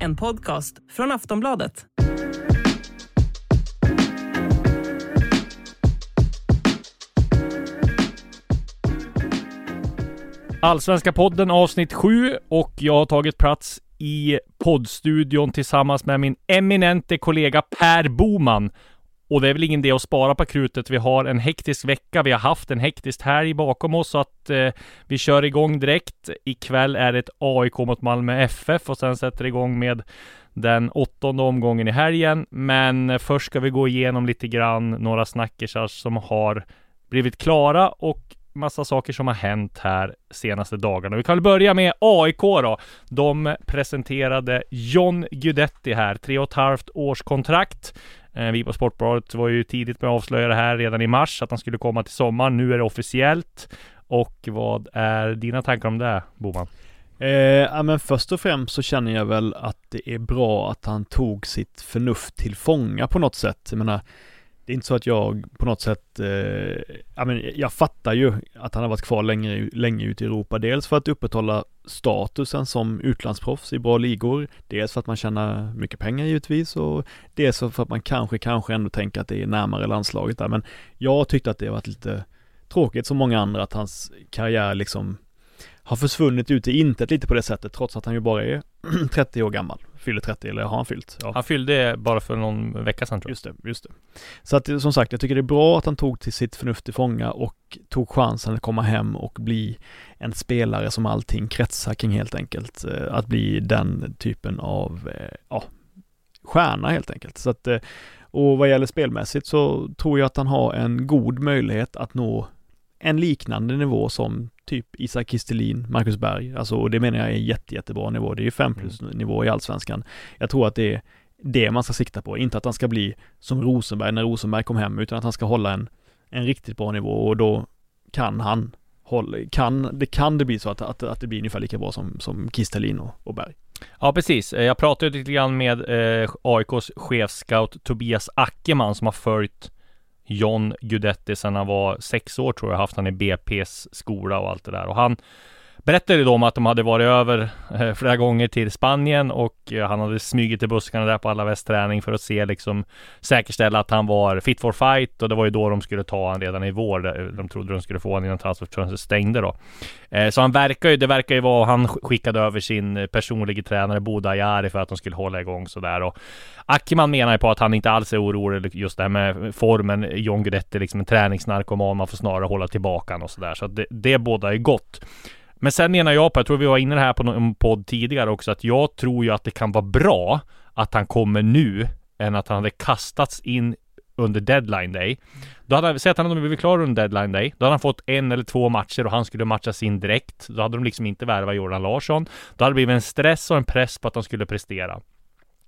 En podcast från Aftonbladet. Allsvenska podden avsnitt 7 och jag har tagit plats i poddstudion tillsammans med min eminente kollega Per Boman. Och det är väl ingen idé att spara på krutet. Vi har en hektisk vecka. Vi har haft en hektisk helg bakom oss så att eh, vi kör igång direkt. Ikväll är det ett AIK mot Malmö FF och sen sätter det igång med den åttonde omgången i helgen. Men först ska vi gå igenom lite grann några snackisar som har blivit klara och massa saker som har hänt här senaste dagarna. Vi kan väl börja med AIK då. De presenterade John Guidetti här, tre och ett halvt års kontrakt. Eh, vi på Sportbladet var ju tidigt med att avslöja det här redan i mars, att han skulle komma till sommaren. Nu är det officiellt. Och vad är dina tankar om det, Boman? Eh, ja men först och främst så känner jag väl att det är bra att han tog sitt förnuft till fånga på något sätt. Jag menar, det är inte så att jag på något sätt, eh, ja men jag fattar ju att han har varit kvar länge, länge ute i Europa. Dels för att upprätthålla statusen som utlandsproffs i bra ligor. Dels för att man tjänar mycket pengar givetvis och dels för att man kanske, kanske ändå tänker att det är närmare landslaget där. Men jag tyckte att det har varit lite tråkigt som många andra att hans karriär liksom har försvunnit ut i intet lite på det sättet trots att han ju bara är 30 år gammal. Fyller 30 eller har han fyllt? Ja. Han fyllde bara för någon vecka sedan tror jag. Just det, just det. Så att som sagt, jag tycker det är bra att han tog till sitt förnuft till fånga och tog chansen att komma hem och bli en spelare som allting kretsar kring helt enkelt. Eh, att bli den typen av, eh, ja, stjärna helt enkelt. Så att, eh, och vad gäller spelmässigt så tror jag att han har en god möjlighet att nå en liknande nivå som typ Isak Kistelin, Marcus Berg, alltså och det menar jag är en jätte, jättebra nivå. Det är ju 5 plus nivå i allsvenskan. Jag tror att det är det man ska sikta på, inte att han ska bli som Rosenberg när Rosenberg kom hem, utan att han ska hålla en, en riktigt bra nivå och då kan han hålla, kan, det kan det bli så att, att, att det blir ungefär lika bra som, som Kistelin och, och Berg. Ja precis, jag pratade lite grann med eh, AIKs chefscout Tobias Ackerman som har följt John Guidetti sedan han var sex år tror jag, haft han i BP's skola och allt det där. Och han berättade då om att de hade varit över eh, flera gånger till Spanien och eh, han hade smugit i buskarna där på alla västträning för att se liksom säkerställa att han var fit for fight och det var ju då de skulle ta han redan i vår. Eh, de trodde de skulle få honom innan transferfönstret stängde då. Så han verkar ju, det verkar ju vara, han skickade över sin personliga tränare Boda Jari för att de skulle hålla igång sådär och Ackerman menar ju på att han inte alls är orolig just det här med formen. John Guidetti liksom en träningsnarkoman, man får snarare hålla tillbaka och sådär. Så att det, det båda är gott. Men sen menar jag på, jag tror vi var inne här på någon podd tidigare också, att jag tror ju att det kan vara bra att han kommer nu än att han hade kastats in under deadline day. Då hade han, säg att han hade blivit klar under deadline day. Då hade han fått en eller två matcher och han skulle matchas in direkt. Då hade de liksom inte värvat Jordan Larsson. Då hade det blivit en stress och en press på att de skulle prestera.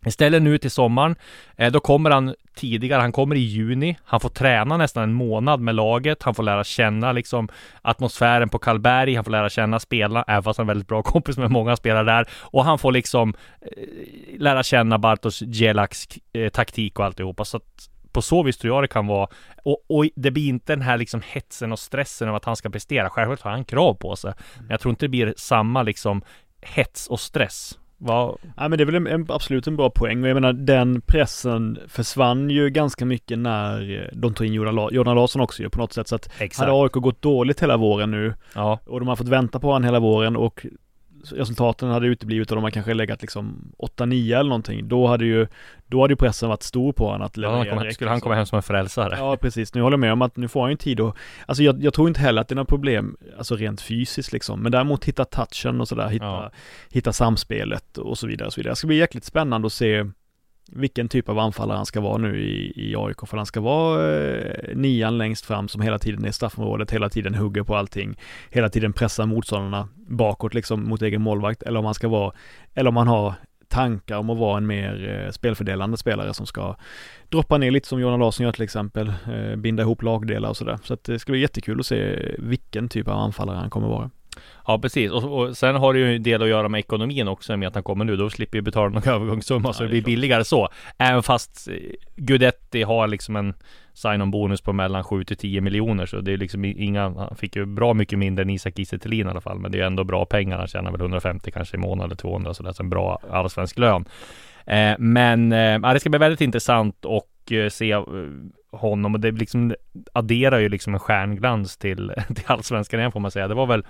Istället nu till sommaren, eh, då kommer han tidigare, han kommer i juni, han får träna nästan en månad med laget, han får lära känna liksom atmosfären på Karlberg, han får lära känna spelarna, även fast han är väldigt bra kompis med många spelare där, och han får liksom eh, lära känna Bartosz Gelaks eh, taktik och alltihopa, så att på så vis tror jag det kan vara, och, och, det blir inte den här liksom hetsen och stressen av att han ska prestera, självklart har han krav på sig, men jag tror inte det blir samma liksom hets och stress vad... Ja men det är väl en, en, absolut en bra poäng och jag menar den pressen försvann ju ganska mycket när de tog in Jordan, Jordan Larsson också ju på något sätt så att Exakt. hade AIK gått dåligt hela våren nu ja. och de har fått vänta på honom hela våren och resultaten hade uteblivit och de har kanske legat liksom 8-9 eller någonting, då hade ju Då hade ju pressen varit stor på honom att leverera ja, kom, Skulle han komma hem som en frälsare? Ja precis, nu håller jag med om att nu får han ju tid och Alltså jag, jag tror inte heller att det är något problem Alltså rent fysiskt liksom, men däremot hitta touchen och sådär, hitta, ja. hitta samspelet och så vidare och så vidare Det ska bli jäkligt spännande att se vilken typ av anfallare han ska vara nu i, i AIK. För han ska vara eh, nian längst fram som hela tiden är i straffområdet, hela tiden hugger på allting, hela tiden pressar motståndarna bakåt liksom mot egen målvakt. Eller om han ska vara, eller om han har tankar om att vara en mer eh, spelfördelande spelare som ska droppa ner lite som Jonas Larsson gör till exempel, eh, binda ihop lagdelar och sådär. Så att det ska bli jättekul att se vilken typ av anfallare han kommer vara. Ja precis och, och, sen har det ju en del att göra med ekonomin också med att han kommer nu. Då slipper vi betala någon övergångssumma ja, så det, blir billigare så. Även fast eh, Gudetti har liksom en sign-on bonus på mellan 7 till 10 miljoner så det är liksom inga, han fick ju bra mycket mindre än Isak Kiese i alla fall. Men det är ändå bra pengar. Han tjänar väl 150 kanske i månaden eller 200 så det är en bra allsvensk lön. Eh, men eh, det ska bli väldigt intressant och eh, se honom och det liksom adderar ju liksom en stjärnglans till, till allsvenskan igen får man säga. Det var väl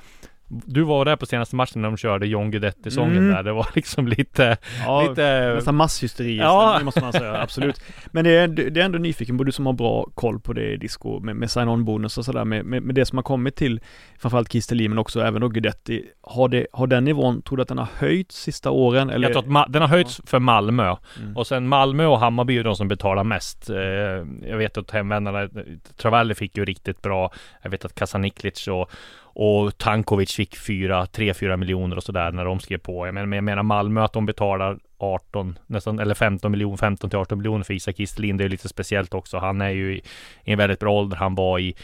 du var där på senaste matchen när de körde John Guidetti-sången mm. där. Det var liksom lite... Ja, lite... nästan masshysteri. Ja. Det måste man säga, absolut. Men det är, det är ändå nyfiken på, du som har bra koll på det disco med, med sign-on bonus och sådär, med, med, med, det som har kommit till framförallt Kistelin men också även då Guidetti. Har, det, har den nivån, tror du att den har höjts sista åren? Eller? Jag tror att den har höjts för Malmö. Mm. Och sen Malmö och Hammarby är de som betalar mest. Eh, jag vet att hemvändarna, Travalli fick ju riktigt bra. Jag vet att Kasaniklic och och Tankovic fick 4, 3-4 miljoner och sådär när de skrev på. Jag menar, men jag menar Malmö att de betalar 18, nästan, eller 15 miljoner, 15 till 18 miljoner för Isak Kistelin. Det är lite speciellt också. Han är ju i, i en väldigt bra ålder. Han var i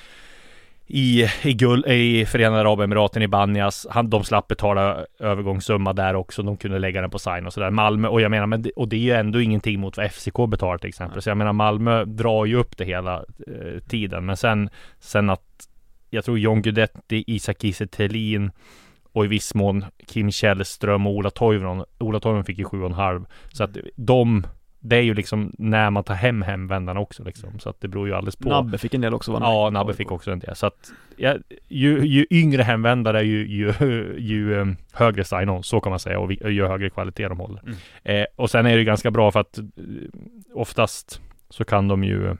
i, i, guld, i Förenade Arabemiraten i Banjas. Han, de slapp betala övergångssumma där också. De kunde lägga den på sign och sådär. Malmö, och jag menar, men det, och det är ju ändå ingenting mot vad FCK betalar till exempel. Så jag menar, Malmö drar ju upp det hela eh, tiden. Men sen, sen att jag tror John Guidetti, Isak Kiese och i viss mån Kim Källström och Ola Toivonen. Ola Toivonen fick ju 7,5. Så att de det är ju liksom när man tar hem hemvändarna också liksom. Så att det beror ju alldeles på. Nabbe fick en del också va? Ja, Nabbe fick också en del. Så att ja, ju, ju yngre hemvändare ju, ju, ju um, högre sign-on, så kan man säga. Och, ju högre kvalitet de håller. Mm. Eh, och sen är det ganska bra för att uh, oftast så kan de ju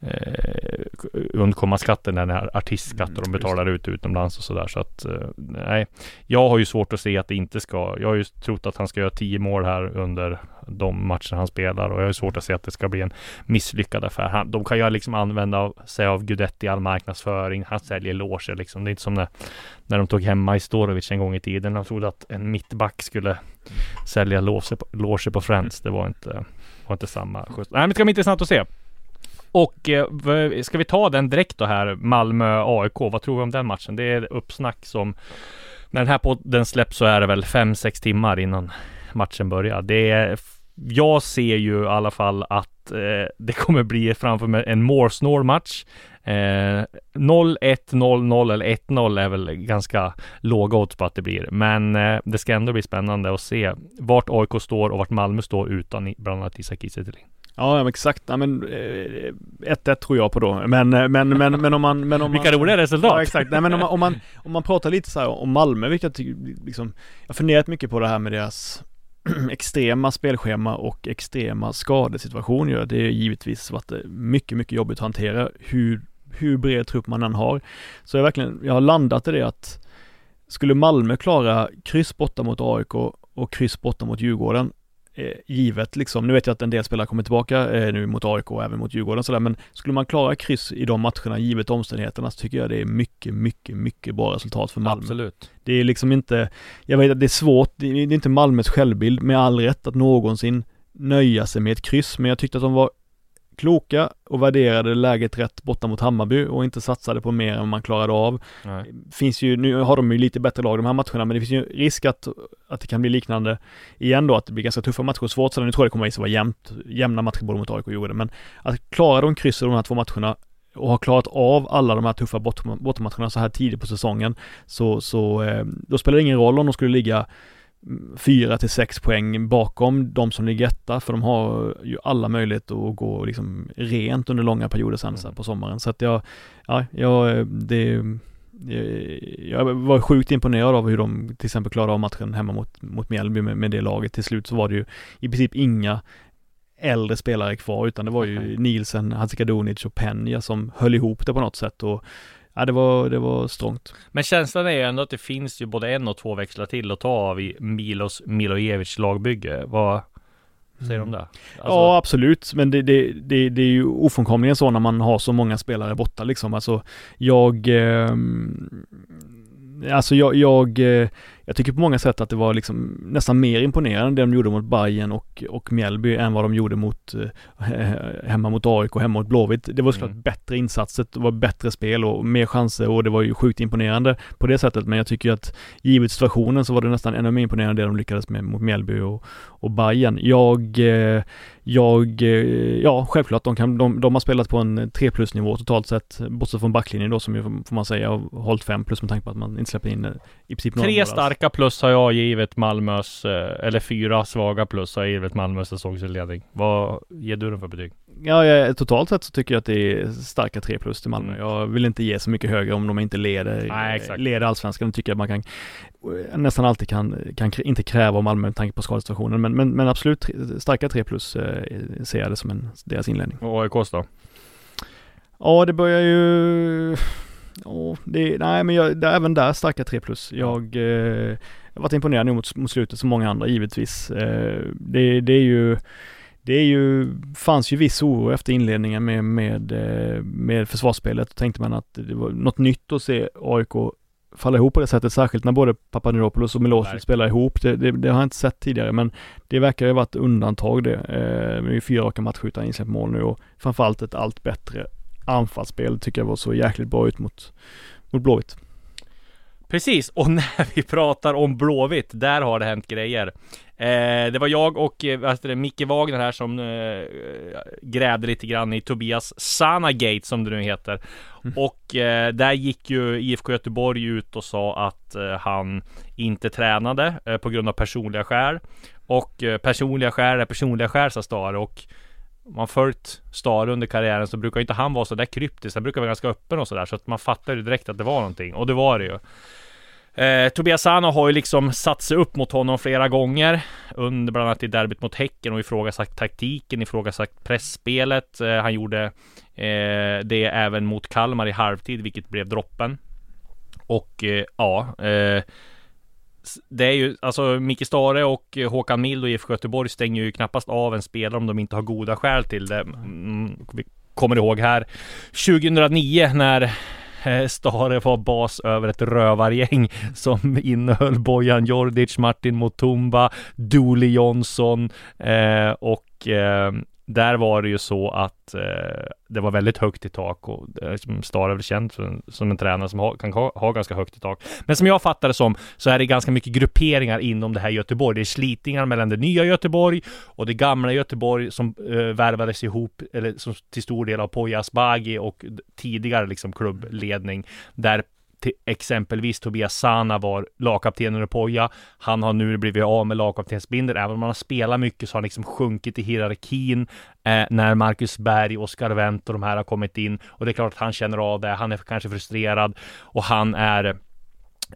eh, undkomma skatten, den här artistskatten mm, de betalar ut utomlands och sådär. Så att eh, nej, jag har ju svårt att se att det inte ska. Jag har ju trott att han ska göra tio mål här under de matcher han spelar och jag har svårt att se att det ska bli en misslyckad affär. Han, de kan ju liksom använda sig av Gudetti i all marknadsföring. Han säljer loger liksom. Det är inte som när, när de tog hem Majstorovic en gång i tiden. De trodde att en mittback skulle sälja loger på, loger på Friends. Det var inte, var inte samma skjuts. Nej, men det ska bli intressant att se. Och eh, ska vi ta den direkt då här, Malmö-AIK, vad tror vi om den matchen? Det är uppsnack som när den här podden släpps så är det väl 5-6 timmar innan matchen börjar. Det är, jag ser ju i alla fall att eh, det kommer bli framför mig en more snore match. Eh, 0-1, 0-0 eller 1-0 är väl ganska låga odds på att det blir. Men eh, det ska ändå bli spännande att se vart AIK står och vart Malmö står utan bland annat Isak Kiese Ja, exakt. Ja, men 1-1 eh, tror jag på då. Men, eh, men, men, men om man... Men om Vilka man, roliga resultat! Ja, exakt. Nej, men om man, om man, om man pratar lite så här om Malmö, vilket jag tycker, liksom, jag har funderat mycket på det här med deras extrema spelschema och extrema skadesituationer. Det är givetvis varit mycket, mycket jobbigt att hantera hur, hur bred trupp man än har. Så jag verkligen, jag har landat i det att skulle Malmö klara kryss borta mot AIK och kryss borta mot Djurgården eh, givet liksom. Nu vet jag att en del spelare kommer tillbaka eh, nu mot AIK och även mot Djurgården sådär, men skulle man klara kryss i de matcherna givet omständigheterna så tycker jag det är mycket, mycket, mycket bra resultat för Malmö. Absolut. Det är liksom inte, jag vet att det är svårt, det är inte Malmös självbild med all rätt att någonsin nöja sig med ett kryss, men jag tyckte att de var kloka och värderade läget rätt borta mot Hammarby och inte satsade på mer än man klarade av. Nej. Finns ju, nu har de ju lite bättre lag de här matcherna, men det finns ju risk att, att det kan bli liknande igen då, att det blir ganska tuffa matcher och svårt. Så nu tror jag det kommer att vara jämnt, jämna matcher både mot AIK och Djurgården, men att klara de kryss de här två matcherna och har klarat av alla de här tuffa bortamatcherna så här tidigt på säsongen, så, så eh, då spelar det ingen roll om de skulle ligga fyra till sex poäng bakom de som ligger etta, för de har ju alla möjligheter att gå liksom rent under långa perioder sen mm. på sommaren. Så att jag, ja, jag, det, jag var sjukt imponerad av hur de till exempel klarade av matchen hemma mot, mot Mjällby med, med det laget. Till slut så var det ju i princip inga äldre spelare kvar, utan det var ju. Nielsen, Hadzikadunic och Penja som höll ihop det på något sätt och Ja, det var, det var strångt. Men känslan är ju ändå att det finns ju både en och två växlar till att ta av i Milos Milojevic lagbygge. Vad, Säger de det? Alltså, ja, absolut. Men det, det, det, det är ju ofrånkomligen så när man har så många spelare borta liksom. Alltså, jag... Eh, alltså jag, jag, eh, jag tycker på många sätt att det var liksom nästan mer imponerande det de gjorde mot Bayern och, och Mjällby än vad de gjorde mot eh, hemma mot AIK och hemma mot Blåvitt. Det var såklart mm. bättre insatser, det var bättre spel och mer chanser och det var ju sjukt imponerande på det sättet. Men jag tycker att givet situationen så var det nästan ännu mer imponerande det de lyckades med mot Mjällby och, och Bayern. Jag, eh, jag, eh, ja självklart, de, kan, de, de har spelat på en 3 plus nivå totalt sett, bortsett från backlinjen då som ju får man säga har hållit 5 plus med tanke på att man inte släpper in eh, i princip några Tre starka plus har jag givit Malmös, eller fyra svaga plus har jag givit Malmös säsongsinledning. Vad ger du den för betyg? Ja, jag, totalt sett så tycker jag att det är starka 3 plus till Malmö. Mm. Jag vill inte ge så mycket högre om de inte leder, Nej, leder allsvenskan. Då tycker jag att man kan nästan alltid kan, kan inte kräva av Malmö med tanke på skadesituationen. Men, men, men absolut starka 3 plus eh, ser jag det som en, deras inledning. Och AIKs då? Ja, det börjar ju... Oh, det, nej men jag, det, även där starka 3 plus. Jag, eh, har varit imponerad nu mot, mot slutet som många andra givetvis. Eh, det, det är ju det är ju, fanns ju viss oro efter inledningen med, med, eh, med försvarsspelet. Då tänkte man att det var något nytt att se AIK falla ihop på det sättet, särskilt när både Papadopoulos och Milosevic spelar ihop. Det, det, det, har jag inte sett tidigare, men det verkar ju ha varit undantag det. Eh, det är ju fyra raka matcher utan insläppt mål nu och framförallt ett allt bättre anfallsspel tycker jag var så jäkligt bra ut mot, mot Blåvitt. Precis, och när vi pratar om Blåvitt, där har det hänt grejer. Eh, det var jag och alltså, Micke Wagner här som eh, grävde lite grann i Tobias Sanagate som det nu heter. Mm. Och eh, där gick ju IFK Göteborg ut och sa att eh, han inte tränade eh, på grund av personliga skäl. Och eh, personliga skäl är personliga skäl sa Stare och man följt Stare under karriären så brukar inte han vara så där kryptisk. Han brukar vara ganska öppen och sådär så att man fattar ju direkt att det var någonting och det var det ju. Eh, Tobias Sano har ju liksom satt sig upp mot honom flera gånger under bland annat i derbyt mot Häcken och ifrågasatt taktiken, ifrågasatt pressspelet. Eh, han gjorde eh, det även mot Kalmar i halvtid, vilket blev droppen. Och eh, ja, eh, det är ju alltså Micke Stare och eh, Håkan Mild och IFK Göteborg stänger ju knappast av en spelare om de inte har goda skäl till det. Mm, vi kommer ihåg här 2009 när Eh, Stare var bas över ett rövargäng som innehöll Bojan Jordic, Martin Mutumba, Dooley Johnson eh, och eh, där var det ju så att eh, det var väldigt högt i tak och eh, Star är väl känd som, som en tränare som ha, kan ha, ha, ganska högt i tak. Men som jag fattar det som så är det ganska mycket grupperingar inom det här Göteborg. Det är slitningar mellan det nya Göteborg och det gamla Göteborg som eh, värvades ihop, eller som till stor del av Poya Asbaghi och tidigare liksom klubbledning där till exempelvis Tobias Sana var lagkapten under Poja. Han har nu blivit av med lagkaptensbindeln. Även om han har spelat mycket så har han liksom sjunkit i hierarkin eh, när Marcus Berg, Oskar Wendt och de här har kommit in. Och det är klart att han känner av det. Han är kanske frustrerad och han är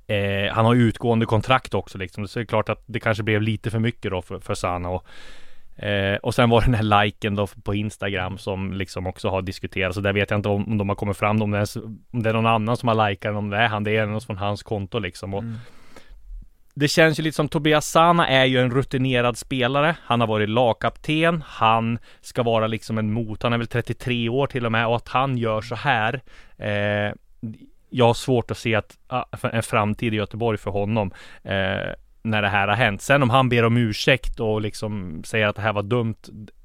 Eh, han har utgående kontrakt också liksom. Så det är klart att det kanske blev lite för mycket då för, för Sana. Och Eh, och sen var det den här liken då på Instagram som liksom också har diskuterats. Så där vet jag inte om, om de har kommit fram, om det, är, om det är någon annan som har likat om det är han. Det är någon från hans konto liksom. Och mm. Det känns ju lite som Tobias Sana är ju en rutinerad spelare. Han har varit lagkapten. Han ska vara liksom en mot. Han är väl 33 år till och med och att han gör så här. Eh, jag har svårt att se att ah, en framtid i Göteborg för honom. Eh, när det här har hänt. Sen om han ber om ursäkt och liksom säger att det här var dumt,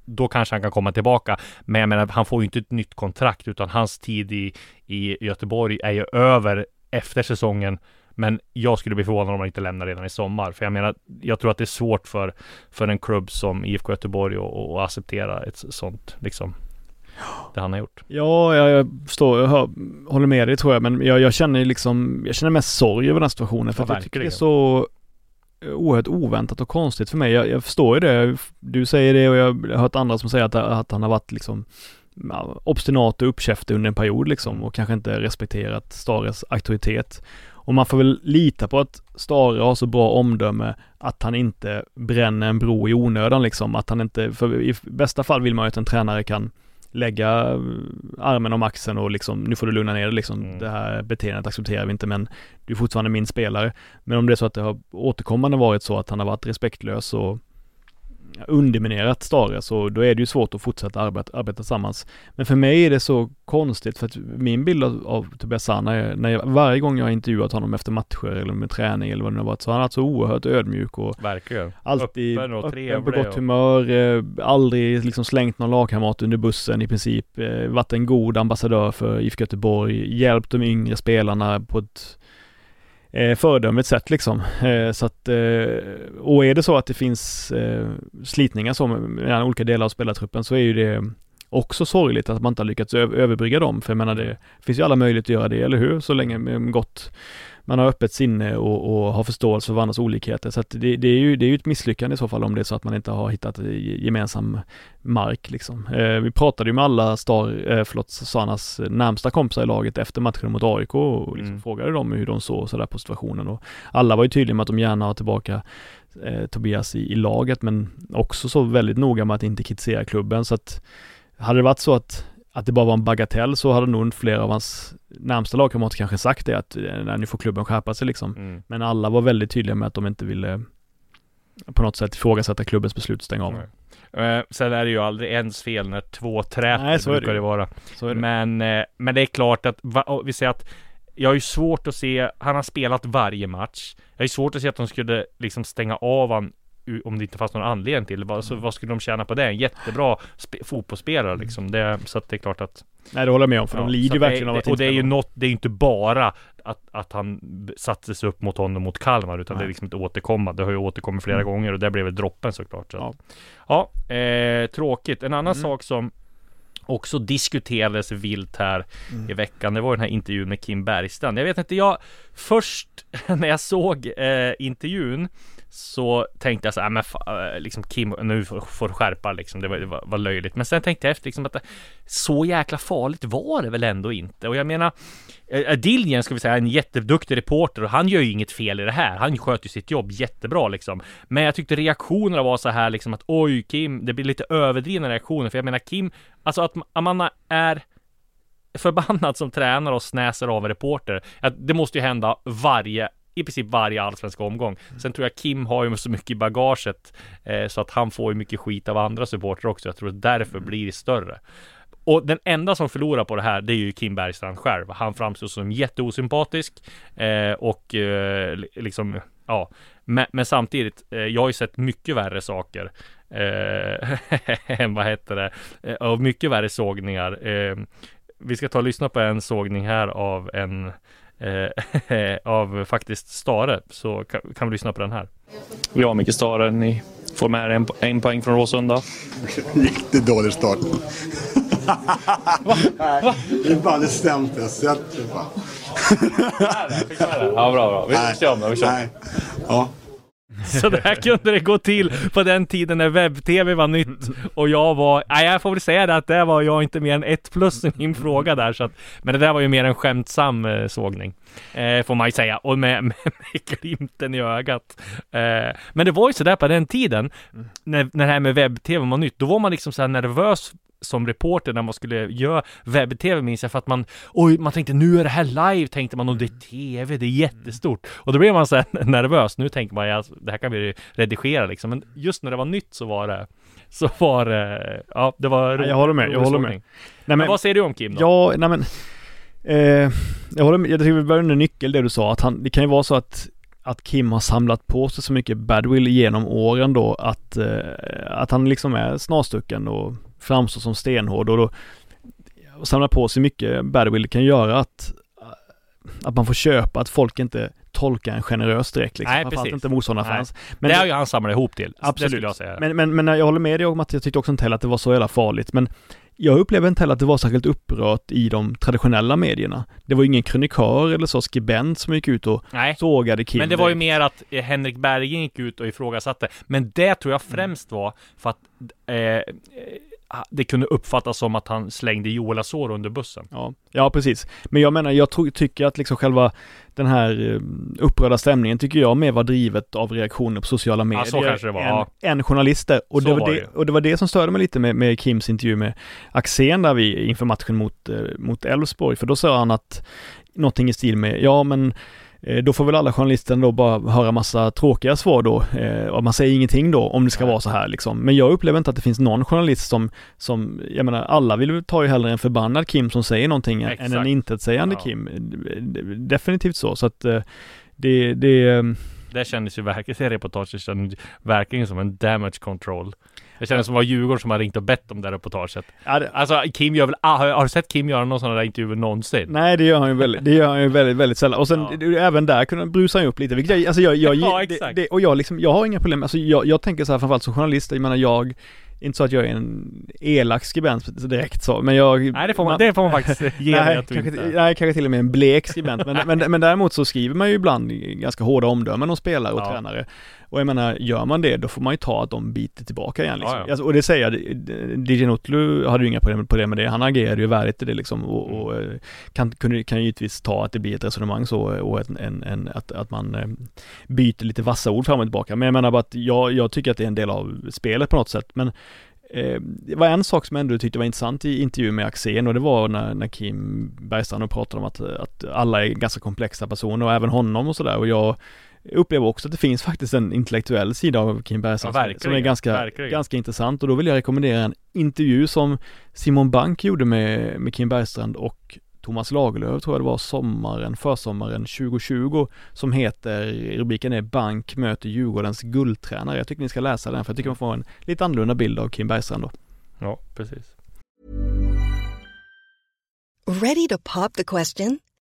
då kanske han kan komma tillbaka. Men jag menar, han får ju inte ett nytt kontrakt, utan hans tid i, i Göteborg är ju över efter säsongen. Men jag skulle bli förvånad om han inte lämnar redan i sommar. För jag menar, jag tror att det är svårt för, för en klubb som IFK Göteborg att acceptera ett sånt, liksom det han har gjort. Ja, jag, jag förstår, jag hör, håller med dig tror jag, men jag, jag känner liksom, jag känner mest sorg över den situationen. För ja, jag tycker det är så oerhört oväntat och konstigt för mig. Jag, jag förstår ju det. Du säger det och jag har hört andra som säger att, att han har varit liksom obstinat och uppkäftig under en period liksom och kanske inte respekterat Stares auktoritet. Och man får väl lita på att Stare har så bra omdöme att han inte bränner en bro i onödan liksom. Att han inte, för i bästa fall vill man ju att en tränare kan lägga armen om axeln och liksom, nu får du lugna ner dig liksom. Mm. Det här beteendet accepterar vi inte men du är fortfarande min spelare. Men om det är så att det har återkommande varit så att han har varit respektlös och underminerat Stare så då är det ju svårt att fortsätta arbeta, arbeta tillsammans. Men för mig är det så konstigt för att min bild av, av Tobias Sana är när jag, varje gång jag har intervjuat honom efter matcher eller med träning eller vad det nu har varit så har han varit så oerhört ödmjuk och Verkligen. alltid Öppen och på gott och- humör, eh, aldrig liksom slängt någon lagkamrat under bussen i princip, eh, varit en god ambassadör för IFK Göteborg, hjälpt de yngre spelarna på ett eh, föredömligt sätt liksom. Eh, så att, eh, och är det så att det finns eh, slitningar så mellan olika delar av spelartruppen så är ju det också sorgligt att man inte har lyckats överbrygga dem. För jag menar det finns ju alla möjligheter att göra det, eller hur? Så länge med gott man har öppet sinne och, och har förståelse för varandras olikheter. Så det, det, är ju, det är ju ett misslyckande i så fall om det är så att man inte har hittat ge- gemensam mark liksom. Eh, vi pratade ju med alla Star, eh, förlåt, Sanas närmsta kompisar i laget efter matchen mot AIK och liksom Mm. frågade dem hur de såg sådär på situationen och alla var ju tydliga med att de gärna har tillbaka eh, Tobias i, i laget men också så väldigt noga med att inte kritisera klubben så att hade det varit så att att det bara var en bagatell så hade nog flera av hans närmsta lagkamrater kanske sagt det att eh, nej, nu får klubben skärpa sig liksom. Mm. Men alla var väldigt tydliga med att de inte ville på något sätt ifrågasätta klubbens beslut att stänga av. Eh, sen är det ju aldrig ens fel när två träter Nej, så det brukar ju. det vara. Så det. Men, eh, men det är klart att, va, vi säger att jag har ju svårt att se, han har spelat varje match. Jag har ju svårt att se att de skulle liksom stänga av han om det inte fanns någon anledning till det. Vad- Så vad skulle de tjäna på det? En jättebra spe, fotbollsspelare liksom. Det, så att det är klart att Nej det håller jag med om för Ja, de lider ju att det- verkligen av att Och det är ju inte något, det är ju inte bara att, att han b- sattes upp mot honom mot Kalmar utan det är Nej. liksom ett återkommande. Det har ju återkommit flera Mm. gånger och det blev väl droppen såklart. Så. Ja. Ja, eh, tråkigt. En annan Mm. sak som också diskuterades vilt här Mm. i veckan. Det var den här intervjun med Kim Bergstrand. Jag vet inte, jag först när jag såg eh, intervjun så tänkte jag så här, ah, men eh, liksom Kim, nu får, får du skärpa liksom, det var, det var, löjligt. Men sen tänkte jag efter liksom att det, så jäkla farligt var det väl ändå inte. Och jag menar, eh, ska vi säga, en jätteduktig reporter och han gör ju inget fel i det här. Han sköter ju sitt jobb jättebra liksom. Men jag tyckte reaktionerna var så här liksom att oj Kim, det blir lite överdrivna reaktioner. För jag menar Kim, alltså att man är förbannad som tränare och snäser av en reporter. Att det måste ju hända varje i princip varje allsvensk omgång. Sen tror jag Kim har ju så mycket i bagaget eh, så att han får ju mycket skit av andra supportrar också. Jag tror att därför blir det större. Och den enda som förlorar på det här, det är ju Kim Bergstrand själv. Han framstår som jätteosympatisk eh, och eh, li- liksom, ja. Men, men samtidigt, eh, jag har ju sett mycket värre saker. Eh, än vad heter det? Eh, och mycket värre sågningar. Vi ska ta och lyssna på en sågning här av en eh, av faktiskt Stare. Så kan, kan vi lyssna på den här. Ja, Micke Stare, ni får med er en, en poäng från Råsunda. Riktigt dålig start. Det är bara det sämsta jag sett. Ja, bra, bra. Vi kör om det. Vi kör. Nej. Ja. Så där kunde det gå till på den tiden när webb-tv var nytt och jag var, nej jag får väl säga det att det var jag inte mer än ett plus i min fråga där så att, men det där var ju mer en skämtsam eh, sågning. Eh, får man ju säga och med, med, med glimten i ögat. Eh, men det var ju sådär på den tiden när, när det här med webb-tv var nytt, då var man liksom så här nervös som reporter när man skulle göra webb-tv minns jag för att man Oj, man tänkte nu är det här live tänkte man och det är tv, det är jättestort och då blev man så nervös. Nu tänker man ja, det här kan vi redigera liksom men just när det var nytt så var det så var det, ja det var Ja, jag håller med, jag håller med. Nej, Men vad säger du om Kim då? Ja, nej men eh, Jag håller med, jag tycker vi börjar under nyckel det du sa att han, det kan ju vara så att att Kim har samlat på sig så mycket badwill genom åren då att, eh, att han liksom är snarstucken och framstår som stenhård och då och samla på sig mycket badwill kan göra att att man får köpa att folk inte tolkar en generös direkt liksom. Nej, precis. inte motståndarfans. Men det har ju han samlat ihop till. Absolut. jag säga. Men, men, men jag håller med dig om att jag tyckte också inte heller att det var så jävla farligt. Men jag upplever inte heller att det var särskilt upprört i de traditionella medierna. Det var ju ingen krönikör eller så skribent som gick ut och Nej. sågade Kim. Men det var ju mer att eh, Henrik Bergen gick ut och ifrågasatte. Men det tror jag främst var för att eh, det kunde uppfattas som att han slängde Joel Asoro under bussen. Ja, ja precis. Men jag menar, jag tror, tycker att liksom själva den här eh, upprörda stämningen tycker jag mer var drivet av reaktioner på sociala medier så kanske det var, än, ja. än journalister. Och det, var det, det och det var det som störde mig lite med, med Kims intervju med Axén där vi inför matchen mot, eh, mot Elfsborg. För då sa han att någonting i stil med, ja men då får väl alla journalister då bara höra massa tråkiga svar då eh, och man säger ingenting då om det ska vara så här liksom. Men jag upplever inte att det finns någon journalist som, som jag menar alla vill ta ju hellre en förbannad Kim som säger någonting Exakt. än en intetsägande Ja. Kim. Definitivt så, så att eh, det, det Det kändes ju verkligen, det reportaget kändes verkligen som en damage control. Det kändes som att det var Djurgården som har ringt och bett om det reportaget. Alltså Kim gör väl, ah, har, har du sett Kim göra någon sån där intervju någonsin? Nej det gör han ju väldigt, det gör han ju väldigt, väldigt sällan. Och sen Ja. även där kunde brusa han upp lite, vilket jag, alltså jag, jag, Ja, det, det, och jag liksom, jag har inga problem, alltså jag, jag tänker så här framförallt som journalist, jag menar jag, inte så att jag är en elak skribent direkt så, men jag Nej det får man, det får man faktiskt ge Nej att kanske, inte nej, kanske till och med en blek skribent, men, men, men däremot så skriver man ju ibland ganska hårda omdömen om spelare och Ja. tränare. Och jag menar, gör man det, då får man ju ta att de biter tillbaka igen liksom. Ja, ja. Alltså, och det säger jag, DJ Notlu hade ju inga problem med det, han agerade ju värdigt i det liksom och, Mm. och eh, kan, kan ju givetvis ta att det blir ett resonemang så och en, en, en, att, att man eh, byter lite vassa ord fram och tillbaka. Men jag menar bara att jag, jag tycker att det är en del av spelet på något sätt, men Eh, det var en sak som jag ändå tyckte var intressant i intervjun med Axén och det var när, när Kim Bergstrand pratade om att, att alla är ganska komplexa personer och även honom och sådär och jag upplever också att det finns faktiskt en intellektuell sida av Kim Bergstrand Ja, som- är ganska, verkligen. ganska intressant och då vill jag rekommendera en intervju som Simon Bank gjorde med, med Kim Bergstrand och Thomas Lagerlöf tror jag det var sommaren, försommaren 2020 som heter, rubriken är Bank möter Djurgårdens guldtränare. Jag tycker ni ska läsa den för jag tycker man får en lite annorlunda bild av Kim Bergstrand då. Ja, precis. Ready to pop the question?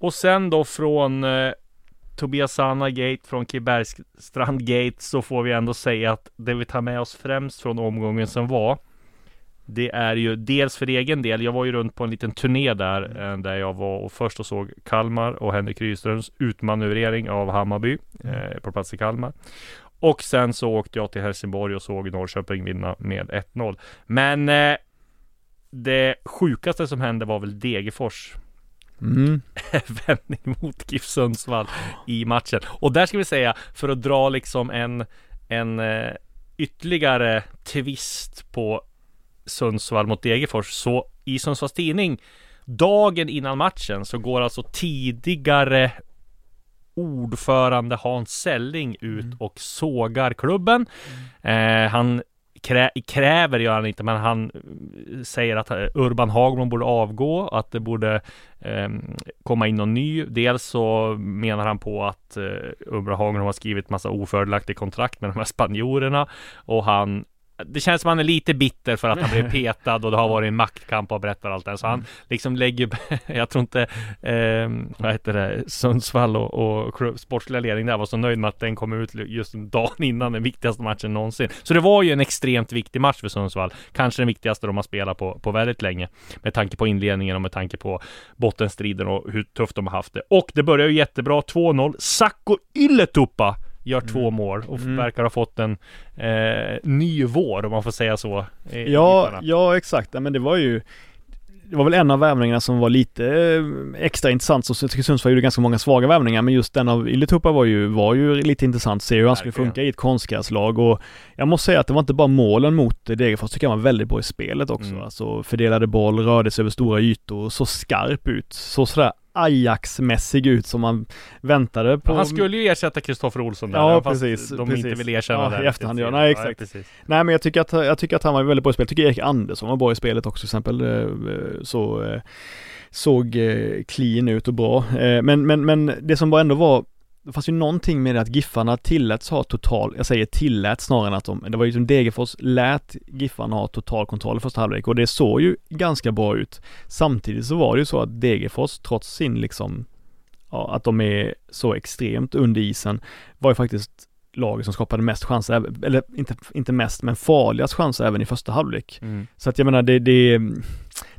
Och sen då från eh, Tobias Sanna Gate, från Kibergstrand Gate så får vi ändå säga att det vi tar med oss främst från omgången som var Det är ju dels för egen del, jag var ju runt på en liten turné där eh, Där jag var och först och såg Kalmar och Henrik Rydströms utmanövrering av Hammarby eh, På plats i Kalmar. Och sen så åkte jag till Helsingborg och såg Norrköping vinna med 1-0 Men eh, Det sjukaste som hände var väl Degerfors Mm. vändning mot GIF Sundsvall i matchen. Och där ska vi säga, för att dra liksom en, en eh, ytterligare twist på Sundsvall mot Degerfors, så i Sundsvalls tidning dagen innan matchen så går alltså tidigare ordförande Hans Selling ut och sågar klubben. Eh, han krä, kräver gör han inte, men han eh, säger att eh, Urban Hagman borde avgå, att det borde eh, komma in någon ny. Dels så menar han på att eh, Urban Hagman har skrivit massa ofördelaktiga kontrakt med de här spanjorerna och han det känns som han är lite bitter för att han blev petad och det har varit en maktkamp och berättar allt det. Så han liksom lägger, jag tror inte, eh, vad heter det, Sundsvall och, och sportsliga ledning där var så nöjd med att den kom ut just dagen innan den viktigaste matchen någonsin. Så det var ju en extremt viktig match för Sundsvall. Kanske den viktigaste de har spelat på, på väldigt länge. Med tanke på inledningen och med tanke på bottenstriden och hur tufft de har haft det. Och det börjar ju jättebra, 2-0. Sakko Ylätupa gör två mål och verkar ha fått en eh, ny vår om man får säga så. i- Ja, ja exakt. Ja, men det var ju det var väl en av värvningarna som var lite eh, extra intressant. Så jag tycker Sundsvall gjorde ganska många svaga värvningar, men just den av Ylätupa var ju, var ju lite intressant se hur han skulle funka i ett konstgräslag och jag måste säga att det var inte bara målen mot Degerfors, tycker jag var väldigt bra i spelet också. Mm. Alltså fördelade boll, rörde sig över stora ytor, så skarp ut, så sådär Ajax-mässig ut som man väntade på. Han skulle ju ersätta Kristoffer Olsson där, Ja, fast precis, de precis. inte vill erkänna Ja, det. i efterhand, ja. Nej, exakt. precis. Nej men jag tycker att, jag tycker att han var väldigt bra i spelet. Jag tycker Erik Andersson var bra i spelet också till exempel. eh, Så eh, såg eh, clean ut och bra. Eh, Men, men, men det som var ändå var det fanns ju någonting med det att Giffarna tilläts ha total, jag säger tillät snarare än att de, det var ju som Degerfors lät Giffarna ha total kontroll i första halvlek och det såg ju ganska bra ut. Samtidigt så var det ju så att Degerfors trots sin liksom, ja, att de är så extremt under isen, var ju faktiskt laget som skapade mest chanser, eller inte, inte mest, men farligast chanser även i första halvlek. Mm. Så att jag menar det, det,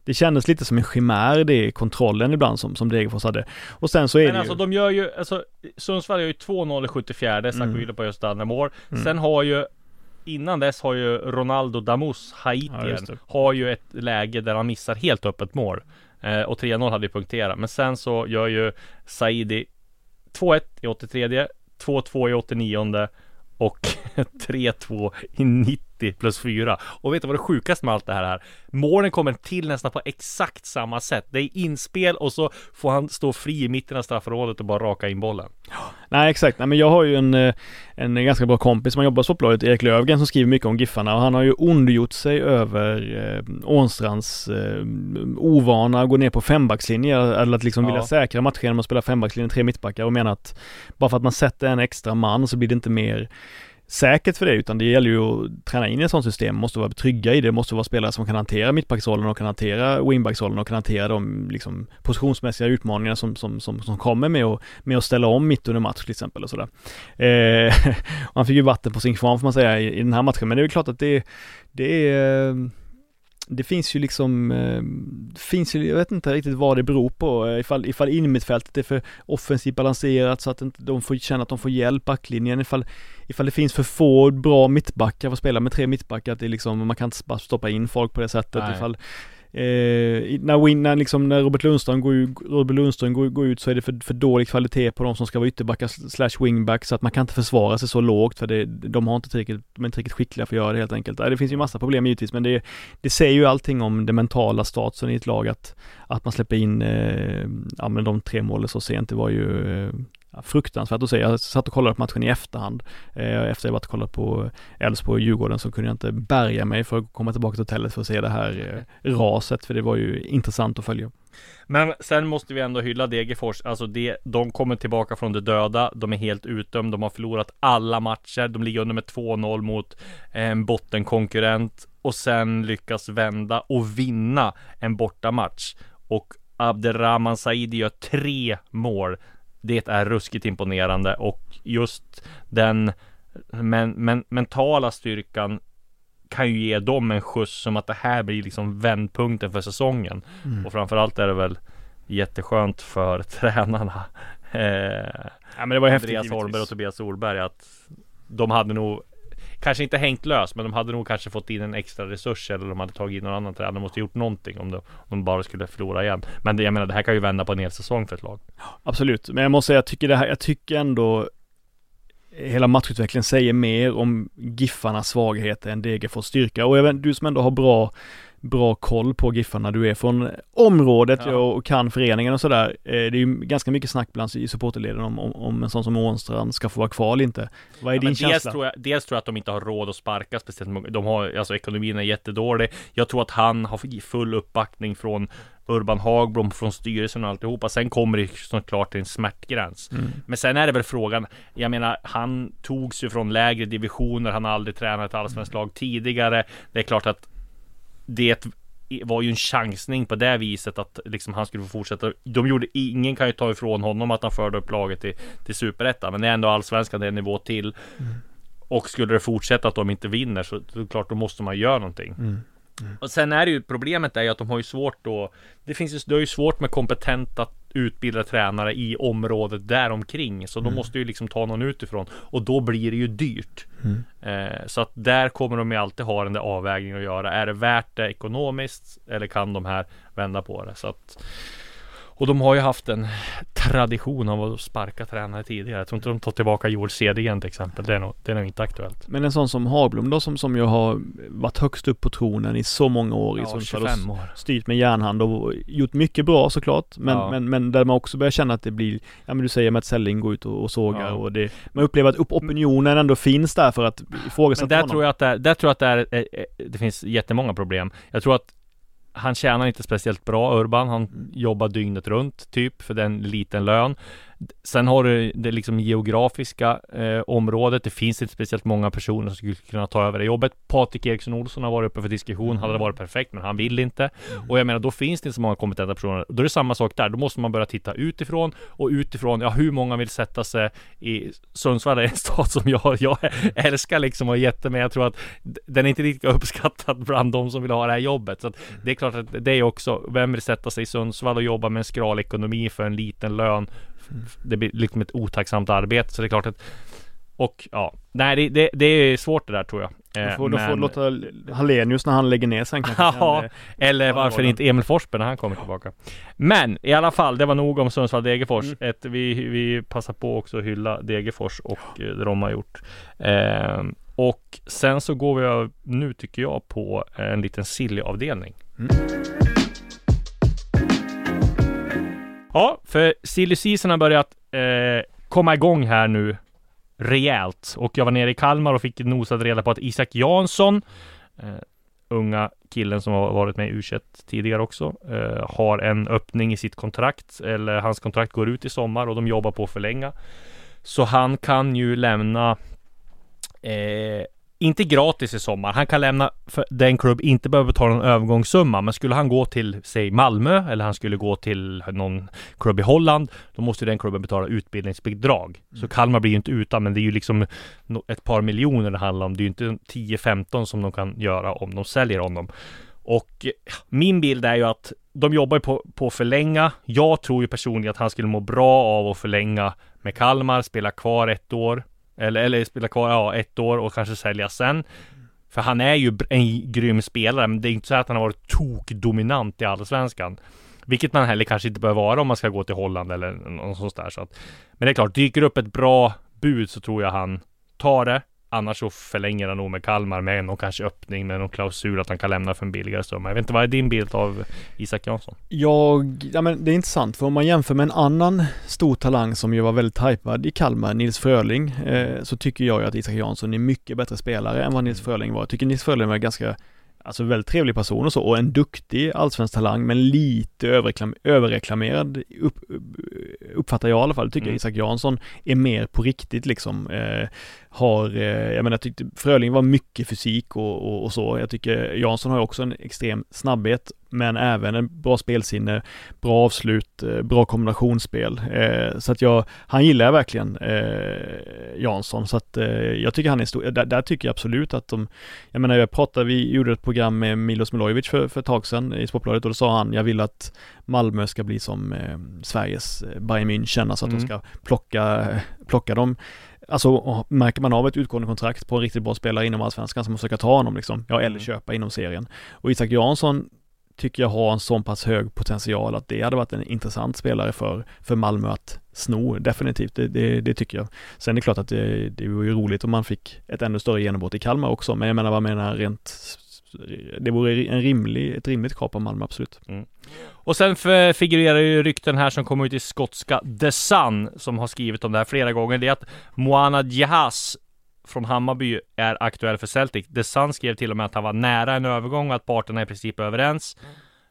det kändes lite som en chimär det kontrollen ibland som, som Degerfors hade. Och sen så är Men det alltså ju... de gör ju, alltså Sundsvall gör ju 2-0 i 74, Zack Mm. På just andra mål. Mm. Sen har ju Innan dess har ju Ronaldo Damus, Ja, Haitien, det. har ju ett läge där han missar helt öppet mål. Eh, och 3-0 hade ju punkterat. Men sen så gör ju Saidi 2-1 i 83, 2-2 i 89 och 3-2 i 90 plus 4. Och vet du vad det sjukaste med allt det här är? Målen kommer till nästan på exakt samma sätt. Det är inspel och så får han stå fri i mitten av straffområdet och bara raka in bollen. Nej exakt, nej men jag har ju en, eh, en ganska bra kompis som jobbar på Sportbladet, Erik Lövgren, som skriver mycket om Giffarna och han har ju ondgjort sig över eh, Ånstrands eh, ovana att gå ner på fembackslinje eller att liksom Ja. vilja säkra matcher genom att spela fembackslinje, tre mittbackar och menar att bara för att man sätter en extra man så blir det inte mer säkert för det utan det gäller ju att träna in i ett sådant system, måste vara trygga i det, måste vara spelare som kan hantera mittbacksrollen och kan hantera wingbacksrollen och kan hantera de liksom positionsmässiga utmaningarna som, som, som, som kommer med att, med att ställa om mitt under match till exempel och sådär. Eh, han fick ju vatten på sin kvarn får man säga i, i den här matchen men det är ju klart att det, det är eh, det finns ju liksom, eh, finns ju, jag vet inte riktigt vad det beror på, eh, ifall, ifall innermittfältet är för offensivt balanserat så att inte de får känna att de får hjälp, backlinjen, ifall, ifall det finns för få bra mittbackar för att spela med tre mittbackar, att det är liksom, man kan inte bara stoppa in folk på det sättet, Nej. ifall Eh, när, Win, när, liksom, när Robert Lundström, går, Robert Lundström går, går ut så är det för, för dålig kvalitet på de som ska vara ytterbackar slash wingback så att man kan inte försvara sig så lågt för det, de har inte tillräckligt, de är inte riktigt skickliga för att göra det helt enkelt. Det finns ju massa problem givetvis men det, det säger ju allting om den mentala statusen i ett lag att, att man släpper in eh, ja, men de tre målen så sent. Det var ju eh, fruktansvärt att se. Jag satt och kollade på matchen i efterhand. Eh, efter jag varit och kollat på Elfsborg och Djurgården så kunde jag inte bärga mig för att komma tillbaka till hotellet för att se det här eh, raset för det var ju intressant att följa. Men sen måste vi ändå hylla Degerfors. Alltså det, de kommer tillbaka från det döda. De är helt utdömda. De har förlorat alla matcher. De ligger under med 2-0 mot eh, en bottenkonkurrent och sen lyckas vända och vinna en bortamatch. Och Abderrahman Saidi gör tre mål. Det är ruskigt imponerande och just den men, men, mentala styrkan kan ju ge dem en skjuts som att det här blir liksom vändpunkten för säsongen. Och framförallt är det väl jätteskönt för tränarna. Eh, Ja men det var häftigt Andreas givetvis. Holmberg och Tobias Solberg att de hade nog Kanske inte hängt lös men de hade nog kanske fått in en extra resurs eller de hade tagit in någon annan tränare. De måste gjort någonting om de, om de bara skulle förlora igen. Men det, jag menar det här kan ju vända på en hel säsong för ett lag. Absolut, men jag måste säga jag tycker det här, jag tycker ändå Hela matchutvecklingen säger mer om Giffarnas svagheter än Degerfors styrka och jag vet, du som ändå har bra Bra koll på Giffarna, du är från området Ja. och kan föreningen och sådär. Eh, Det är ju ganska mycket snack bland i supporterleden om, om, om en sån som Ånstrand ska få vara kvar eller inte. Vad är Ja, din men dels, känsla? tror jag, dels tror jag att de inte har råd att sparka speciellt många. De har, alltså ekonomin är jättedålig. Jag tror att han har full uppbackning från Urban Hagblom, från styrelsen och alltihopa. Sen kommer det såklart till en smärtgräns. Mm. Men sen är det väl frågan, jag menar, han togs ju från lägre divisioner. Han har aldrig tränat ett allsvenskt lag tidigare. Det är klart att det var ju en chansning på det viset att liksom han skulle få fortsätta. De gjorde, ingen kan ju ta ifrån honom att han förde upp laget till, till superettan. Men det är ändå allsvenskan, det är en nivå till. Och skulle det fortsätta att de inte vinner så, så klart då måste man göra någonting. Mm. Och sen är det ju problemet är ju att de har ju svårt då Det finns ju, det är ju svårt med kompetenta utbildade tränare i området däromkring Så de måste ju liksom ta någon utifrån Och då blir det ju dyrt Mm. eh, Så att där kommer de ju alltid ha den där avvägningen att göra Är det värt det ekonomiskt? Eller kan de här vända på det? Så att och de har ju haft en tradition av att sparka tränare tidigare. Jag tror inte de tar tillbaka Joel Cedergren till exempel. Det är nog, det är nog inte aktuellt. Men en sån som Hagblom då som, som ju har varit högst upp på tronen i så många år i Ja, Sundsvall och 25 år. styrt med järnhand och gjort mycket bra såklart. Men, Ja. men, men där man också börjar känna att det blir, ja men du säger Mats Selling går ut och, och sågar Ja. och det, man upplever att upp, opinionen ändå finns där för att ifrågasätta Men där honom. tror jag att det är, där tror jag att det är, eh, eh, det finns jättemånga problem. Jag tror att han tjänar inte speciellt bra Urban. Han Mm. jobbar dygnet runt typ för den liten lön. Sen har du det liksom geografiska eh, området. Det finns inte speciellt många personer som skulle kunna ta över det jobbet. Patrik Eriksson Olsson har varit uppe för diskussion. Hade det varit perfekt, men han vill inte. Och jag menar, då finns det inte så många kompetenta personer. Då är det samma sak där. Då måste man börja titta utifrån och utifrån, ja, hur många vill sätta sig i Sundsvall är en stad som jag, jag älskar liksom och jätte, men jag tror att den är inte riktigt uppskattad bland de som vill ha det här jobbet. Så att det är klart att det är också, vem vill sätta sig i Sundsvall och jobba med en skral ekonomi för en liten lön? Det blir liksom ett otacksamt arbete, så det är klart att och ja, nej det, det, det är svårt det där tror jag. Då Eh, får, då får men- låta Hallenius när han lägger ner sen kanske kan, Ja, eh, eller varför inte Emil Forsberg när han kommer tillbaka. Men i alla fall, det var nog om Sundsvall Degerfors. Mm. Vi, vi passar på också att hylla Degerfors och eh, det de har gjort. Ehm, och sen så går vi nu tycker jag, på en liten silly-avdelning. Mm. Ja, för silly season har börjat eh, komma igång här nu rejält. Och jag var nere i Kalmar och fick nosat reda på att Isak Jansson eh, unga killen som har varit med i U21 tidigare också eh, har en öppning i sitt kontrakt eller hans kontrakt går ut i sommar och de jobbar på att förlänga. Så han kan ju lämna eh, inte gratis i sommar. Han kan lämna för den klubb inte behöver betala någon övergångssumma. Men skulle han gå till, säg Malmö eller han skulle gå till någon klubb i Holland. Då måste den klubben betala utbildningsbidrag. Så Kalmar blir ju inte utan, men det är ju liksom ett par miljoner det handlar om. Det är ju inte 10-15 som de kan göra om de säljer honom. Och min bild är ju att de jobbar ju på, på att förlänga. Jag tror ju personligen att han skulle må bra av att förlänga med Kalmar, spela kvar ett år. Eller, eller spela kvar, ja, ett år och kanske sälja sen. För han är ju en grym spelare, men det är inte så att han har varit tokdominant i Allsvenskan. Vilket man heller kanske inte behöver vara om man ska gå till Holland eller något sånt där. Så att, men det är klart, dyker upp ett bra bud så tror jag han tar det. Annars så förlänger han nog med Kalmar med någon kanske öppning med någon klausul att han kan lämna för en billigare summa. Jag vet inte, vad är din bild av Isak Jansson? Jag, ja men det är intressant för om man jämför med en annan stor talang som ju var väldigt hypad i Kalmar, Nils Fröling, eh, så tycker jag ju att Isak Jansson är mycket bättre spelare än vad Nils Fröling var. Jag tycker Nils Fröling var ganska Alltså väldigt trevlig person och så och en duktig allsvensk talang men lite överreklam, överreklamerad upp, uppfattar jag i alla fall. Jag tycker Mm. Isak Jansson är mer på riktigt liksom. Eh, har, eh, jag menar jag tyckte Fröling var mycket fysik och, och, och så. Jag tycker Jansson har ju också en extrem snabbhet men även en bra spelsinne, bra avslut, eh, bra kombinationsspel. Eh, så att jag, han gillar jag verkligen eh, Jansson så att eh, jag tycker han är stor, där, där tycker jag absolut att de, jag menar jag pratade, vi gjorde ett program med Milos Milojevic för, för ett tag sedan i Sportbladet och då sa han, jag vill att Malmö ska bli som eh, Sveriges Bayern München, alltså att Mm. de ska plocka, plocka dem Alltså märker man av ett utgående kontrakt på en riktigt bra spelare inom allsvenskan man försöka ta honom liksom, ja eller Mm. köpa inom serien. Och Isak Jansson tycker jag har en så pass hög potential att det hade varit en intressant spelare för, för Malmö att sno, definitivt, det, det, det tycker jag. Sen är det klart att det, det vore ju roligt om man fick ett ännu större genombrott i Kalmar också, men jag menar vad menar rent det vore en rimlig, ett rimligt krav på Malmö, absolut. Mm. Och sen figurerar ju rykten här som kommer ut i skotska The Sun som har skrivit om det här flera gånger. Det är att Moana Jahas från Hammarby är aktuell för Celtic. The Sun skrev till och med att han var nära en övergång och att parterna i princip är överens.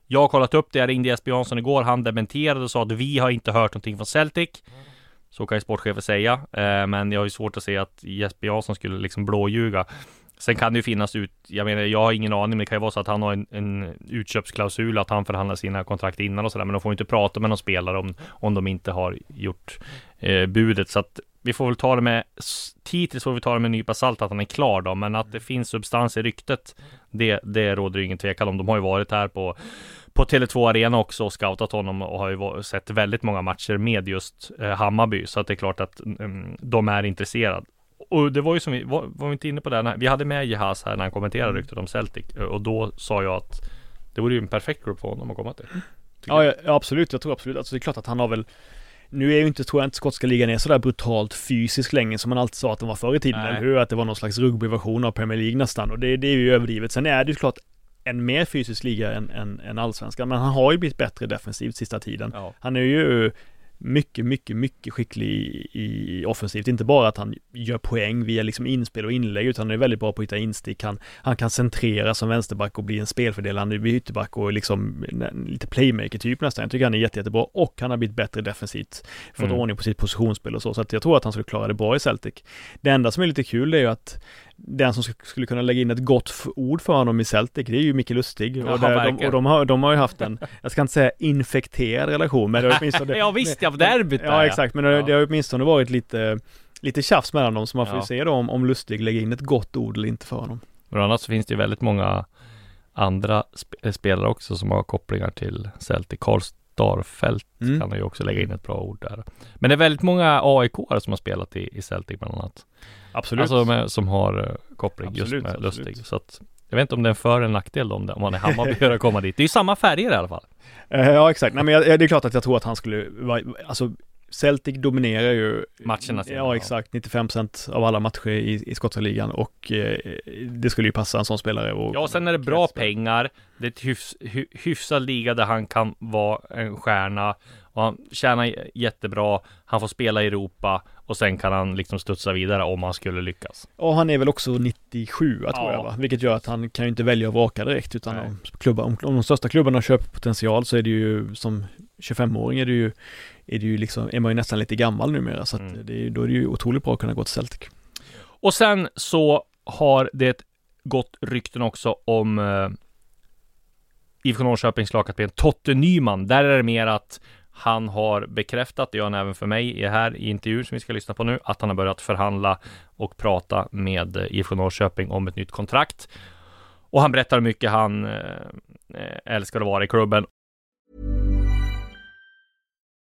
Jag har kollat upp det, jag ringde Jesper Jansson igår, han dementerade och sa att vi har inte hört någonting från Celtic. Så kan ju sportchefer säga, eh, men jag har ju svårt att se att Jesper Jansson skulle liksom blåljuga. Sen kan det ju finnas ut, jag menar jag har ingen aning, men det kan ju vara så att han har en, en utköpsklausul, att han förhandlar sina kontrakt innan och sådär, men de får inte prata med någon spelare om, om de inte har gjort eh, budet. Så att vi får väl ta det med, hittills får vi ta det med en nypa salt att han är klar då, men att det finns substans i ryktet, det, det råder ju ingen tvekan om. De har ju varit här på på Tele2 Arena också och scoutat honom och har ju sett väldigt många matcher med just eh, Hammarby. Så att det är klart att mm, de är intresserade. Och det var ju som vi, var, var vi inte inne på det, när, vi hade med Jehas här när han kommenterade ryktet om Celtic. Eh, Och då sa jag att det vore ju en perfekt grupp för honom att komma till. Tycker Ja, jag. ja, absolut. Jag tror absolut, alltså det är klart att han har väl nu är ju inte, tror jag inte skotska ligan är sådär brutalt fysisk längre som man alltid sa att de var förr i tiden, Nej. eller hur? Att det var någon slags rugbyversion av Premier League nästan och det, det är ju överdrivet. Sen är det ju klart en mer fysisk liga än, än, än allsvenskan, men han har ju blivit bättre defensivt sista tiden. Ja. Han är ju mycket, mycket, mycket skicklig i, i offensivt. Inte bara att han gör poäng via liksom inspel och inlägg, utan han är väldigt bra på att hitta instick. Han, han kan centrera som vänsterback och bli en spelfördelande vid ytterback och liksom lite playmaker-typ nästan. Jag tycker han är jätte, jättebra och han har blivit bättre defensivt. Fått mm. ordning på sitt positionsspel och så, så att jag tror att han skulle klara det bra i Celtic. Det enda som är lite kul är ju att den som skulle kunna lägga in ett gott ord för honom i Celtic, det är ju Micke Lustig. Jaha, och, där, de, och de, har, de har ju haft en, jag ska inte säga infekterad relation, men det har åtminstone... ja visst, ja, derbyt Ja, exakt, men det, det har åtminstone varit lite, lite tjafs mellan dem, så man får ju se då om, om Lustig lägger in ett gott ord eller inte för honom. Bland annat så finns det ju väldigt många andra sp spelare också som har kopplingar till Celtic. Karl Starfelt mm. kan ju också lägga in ett bra ord där. Men det är väldigt många aik som har spelat i, i Celtic bland annat. Absolut. Alltså med, som har uh, koppling absolut, just med absolut. Lustig. Så att jag vet inte om det är en för eller nackdel då, om, man är Hammarby att komma dit. Det är ju samma färger i alla fall. Uh, ja exakt, nej men jag, det är klart att jag tror att han skulle alltså Celtic dominerar ju matcherna. Ja exakt, 95% av alla matcher i, i skotska ligan och eh, det skulle ju passa en sån spelare. Och, ja, och sen är det bra pengar. Det är ett hyfs, hy, hyfsad liga där han kan vara en stjärna och han tjänar jättebra. Han får spela i Europa och sen kan han liksom studsa vidare om han skulle lyckas. Och han är väl också 97 ja. tror jag va? Vilket gör att han kan ju inte välja att vraka direkt utan om, klubbar, om, om de största klubbarna har köppotential så är det ju som 25-åring är det ju är det ju liksom, är man ju nästan lite gammal numera så att mm. det då är det ju otroligt bra att kunna gå till Celtic. Och sen så har det gått rykten också om eh, IFK Norrköpings lagkapten Totte Nyman. Där är det mer att han har bekräftat, det gör han även för mig här i intervjun som vi ska lyssna på nu, att han har börjat förhandla och prata med IFK Norrköping om ett nytt kontrakt. Och han berättar hur mycket han eh, eh älskar att vara i klubben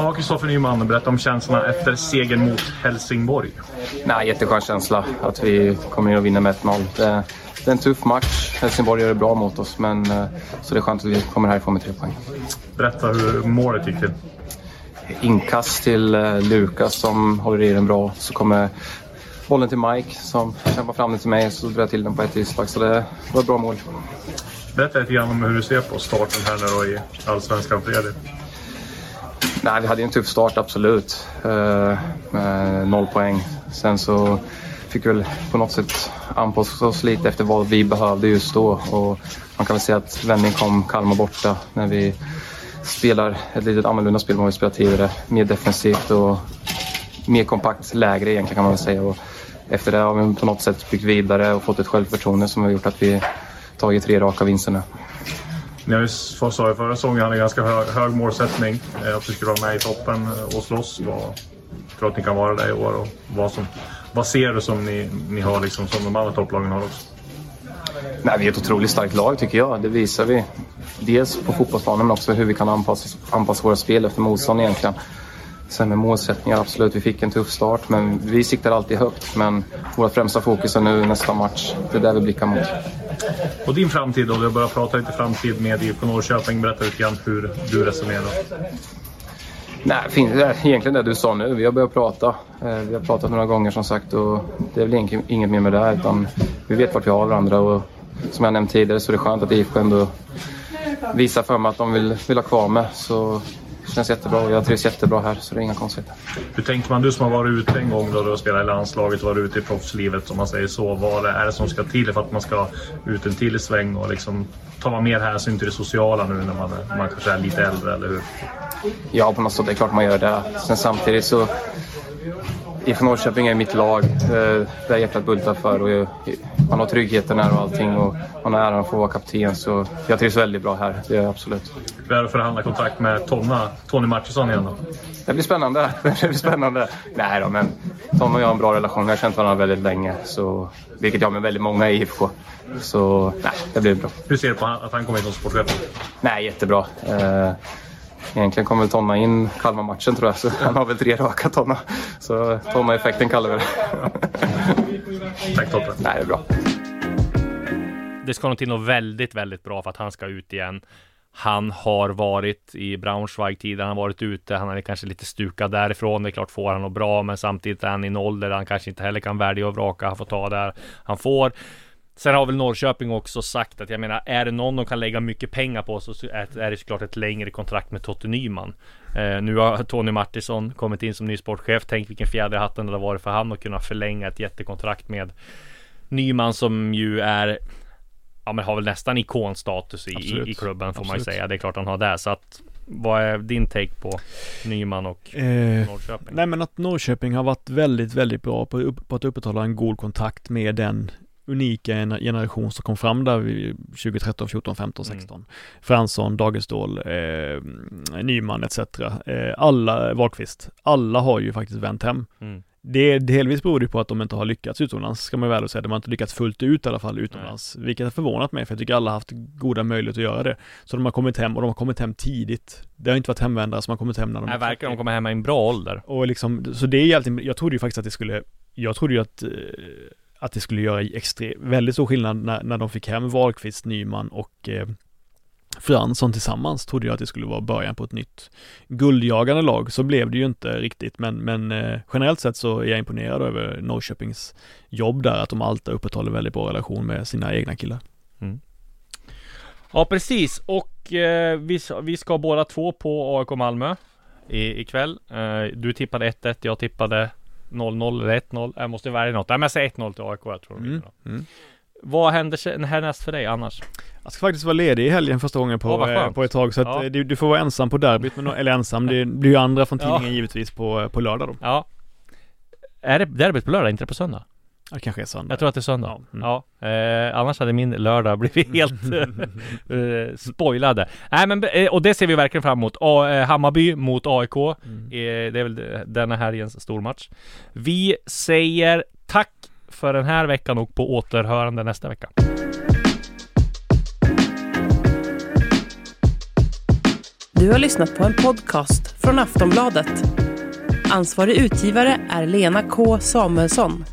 Ja, Kristoffer Nyman, berätta om känslorna efter segern mot Helsingborg. Nej, jätteskön känsla att vi kommer in och vinner med 1-0. Det, det, är en tuff match. Helsingborg gör det bra mot oss, men eh, så det är skönt att vi kommer härifrån med tre poäng. Berätta hur målet gick till. Inkast till eh, Lukas som håller i den bra. Så kommer bollen till Mike som kämpar fram den till mig så drar jag till den på ett tillslag. Så det var ett bra mål. Berätta lite grann om hur du ser på starten här nu då i Allsvenskan Fredrik. Nej, vi hade en tuff start, absolut. Eh, eh, noll poäng. Sen så fick vi väl på något sätt anpassa oss lite efter vad vi behövde just då. Och man kan väl säga att vändningen kom Kalmar borta när vi spelar ett lite annorlunda spel än vad vi spelat tidigare. Mer defensivt och mer kompakt lägre egentligen kan man väl säga. Och efter det har vi på något sätt byggt vidare och fått ett självförtroende som har gjort att vi tagit tre raka vinster nu. Ni har sa i förra säsongen hade en ganska hög, hög målsättning. Eh, att ni skulle vara med i toppen eh, och slåss. Vad, tror att ni kan vara det i år? Och vad, som, vad ser du som ni, ni har liksom, som de andra topplagen har också? Nej, vi är ett otroligt starkt lag tycker jag. Det visar vi. Dels på fotbollsplanen men också hur vi kan anpassa, anpassa våra spel efter motstånd egentligen. Sen med målsättningar, absolut, vi fick en tuff start men vi siktar alltid högt. Men vårt främsta fokus är nu nästa match. Det är där vi blickar mot. Och din framtid då? Vi har börjat prata lite framtid med IFK Norrköping. Berätta lite grann hur du resonerar. Nej, egentligen det du sa nu. Vi har börjat prata. Eh, vi har pratat några gånger som sagt och det är väl inget mer med det utan vi vet vart vi har varandra och som jag nämnt tidigare så är det skönt att IFK ändå visar för mig att de vill, vill ha kvar mig. Så det känns jättebra och jag trivs jättebra här så det är inga konstigheter. Hur tänker man, du som har varit ute en gång då du har spelat i landslaget och varit ute i proffslivet om man säger så. Vad är det som ska till för att man ska ut en till sväng och liksom man mer hänsyn till det sociala nu när man, när man kanske är lite äldre, eller hur? Ja, på något sätt. Det är klart man gör det. Sen samtidigt så IFK Norrköping är mitt lag. Där hjärtat bultar för. Och man har tryggheten här och allting. Och man har äran att få vara kapten. Så jag trivs väldigt bra här. Det gör jag absolut. Hur är det att förhandla kontrakt med Tonna, Tony Mattisson igen då? Det blir spännande. Det blir spännande. Nej då, men Tom och jag har en bra relation. Vi har känt varandra väldigt länge. Så, vilket jag har med väldigt många i IFK. Så nej, det blir bra. Hur ser du på att han kommer in som sportchef? Nej, jättebra. Eh, egentligen kommer väl Tonna in Kalmar-matchen tror jag. Så han har väl tre raka Tonna. Så Tonna-effekten kallar vi det. Tack Totte. Nej, det är bra. Det ska nog till något väldigt, väldigt bra för att han ska ut igen. Han har varit i Braunschweig tidigare, han har varit ute, han är kanske lite stukad därifrån. Det är klart, får han något bra, men samtidigt är han i en ålder där han kanske inte heller kan välja och vraka. Han får ta där han får. Sen har väl Norrköping också sagt att jag menar, är det någon de kan lägga mycket pengar på så är det såklart ett längre kontrakt med Totte Nyman. Eh, nu har Tony Martinsson kommit in som ny sportchef. Tänk vilken fjäder i hatten det har varit för han att kunna förlänga ett jättekontrakt med Nyman som ju är ja, men har väl nästan ikonstatus i, i, i klubben får Absolut. man ju säga. Det är klart han har det. Så att vad är din take på Nyman och eh, Norrköping? Nej men att Norrköping har varit väldigt, väldigt bra på, på att upprätthålla en god kontakt med den unika generation som kom fram där 2013, 14, 15, 16. Mm. Fransson, Dagestål, eh, Nyman etc. Eh, alla, Wahlqvist, alla har ju faktiskt vänt hem. Mm. Det delvis beror det på att de inte har lyckats utomlands, ska man väl säga. De har inte lyckats fullt ut i alla fall utomlands. Nej. Vilket har förvånat mig, för jag tycker alla har haft goda möjligheter att göra det. Så de har kommit hem och de har kommit hem tidigt. Det har inte varit hemvändare som har kommit hem när de Nej, verkar de komma hem i en bra ålder. Och liksom, så det är alltid, jag trodde ju faktiskt att det skulle, jag trodde ju att eh, att det skulle göra väldigt stor skillnad när, när de fick hem Wahlqvist, Nyman och eh, Fransson tillsammans trodde jag att det skulle vara början på ett nytt guldjagande lag. Så blev det ju inte riktigt, men, men eh, generellt sett så är jag imponerad över Norrköpings jobb där, att de alltid upprätthåller väldigt bra relation med sina egna killar. Mm. Ja, precis. Och eh, vi, vi ska båda två på AIK Malmö i, ikväll. Eh, du tippade 1-1, jag tippade 0-0 eller 1-0. Jag måste välja något. Nej, men jag säger 1-0 till AIK. Jag tror mm. Mm. Vad händer härnäst för dig annars? Jag ska faktiskt vara ledig i helgen första gången på, oh, på ett tag så att ja. du, du, får vara ensam på derbyt, men, eller ensam, det blir ju andra från tidningen ja. givetvis på, på lördag då. Ja. Är det derbyt på lördag, inte på söndag? Ja, det kanske är söndag. Jag tror att det är söndag. Ja. Mm. ja. Eh, annars hade min lördag blivit helt eh, spoilade. Nej men, eh, och det ser vi verkligen fram emot. A, eh, Hammarby mot AIK. Mm. Eh, det är väl denna helgens stormatch. Vi säger tack för den här veckan och på återhörande nästa vecka. Du har lyssnat på en podcast från Aftonbladet. Ansvarig utgivare är Lena K Samuelsson.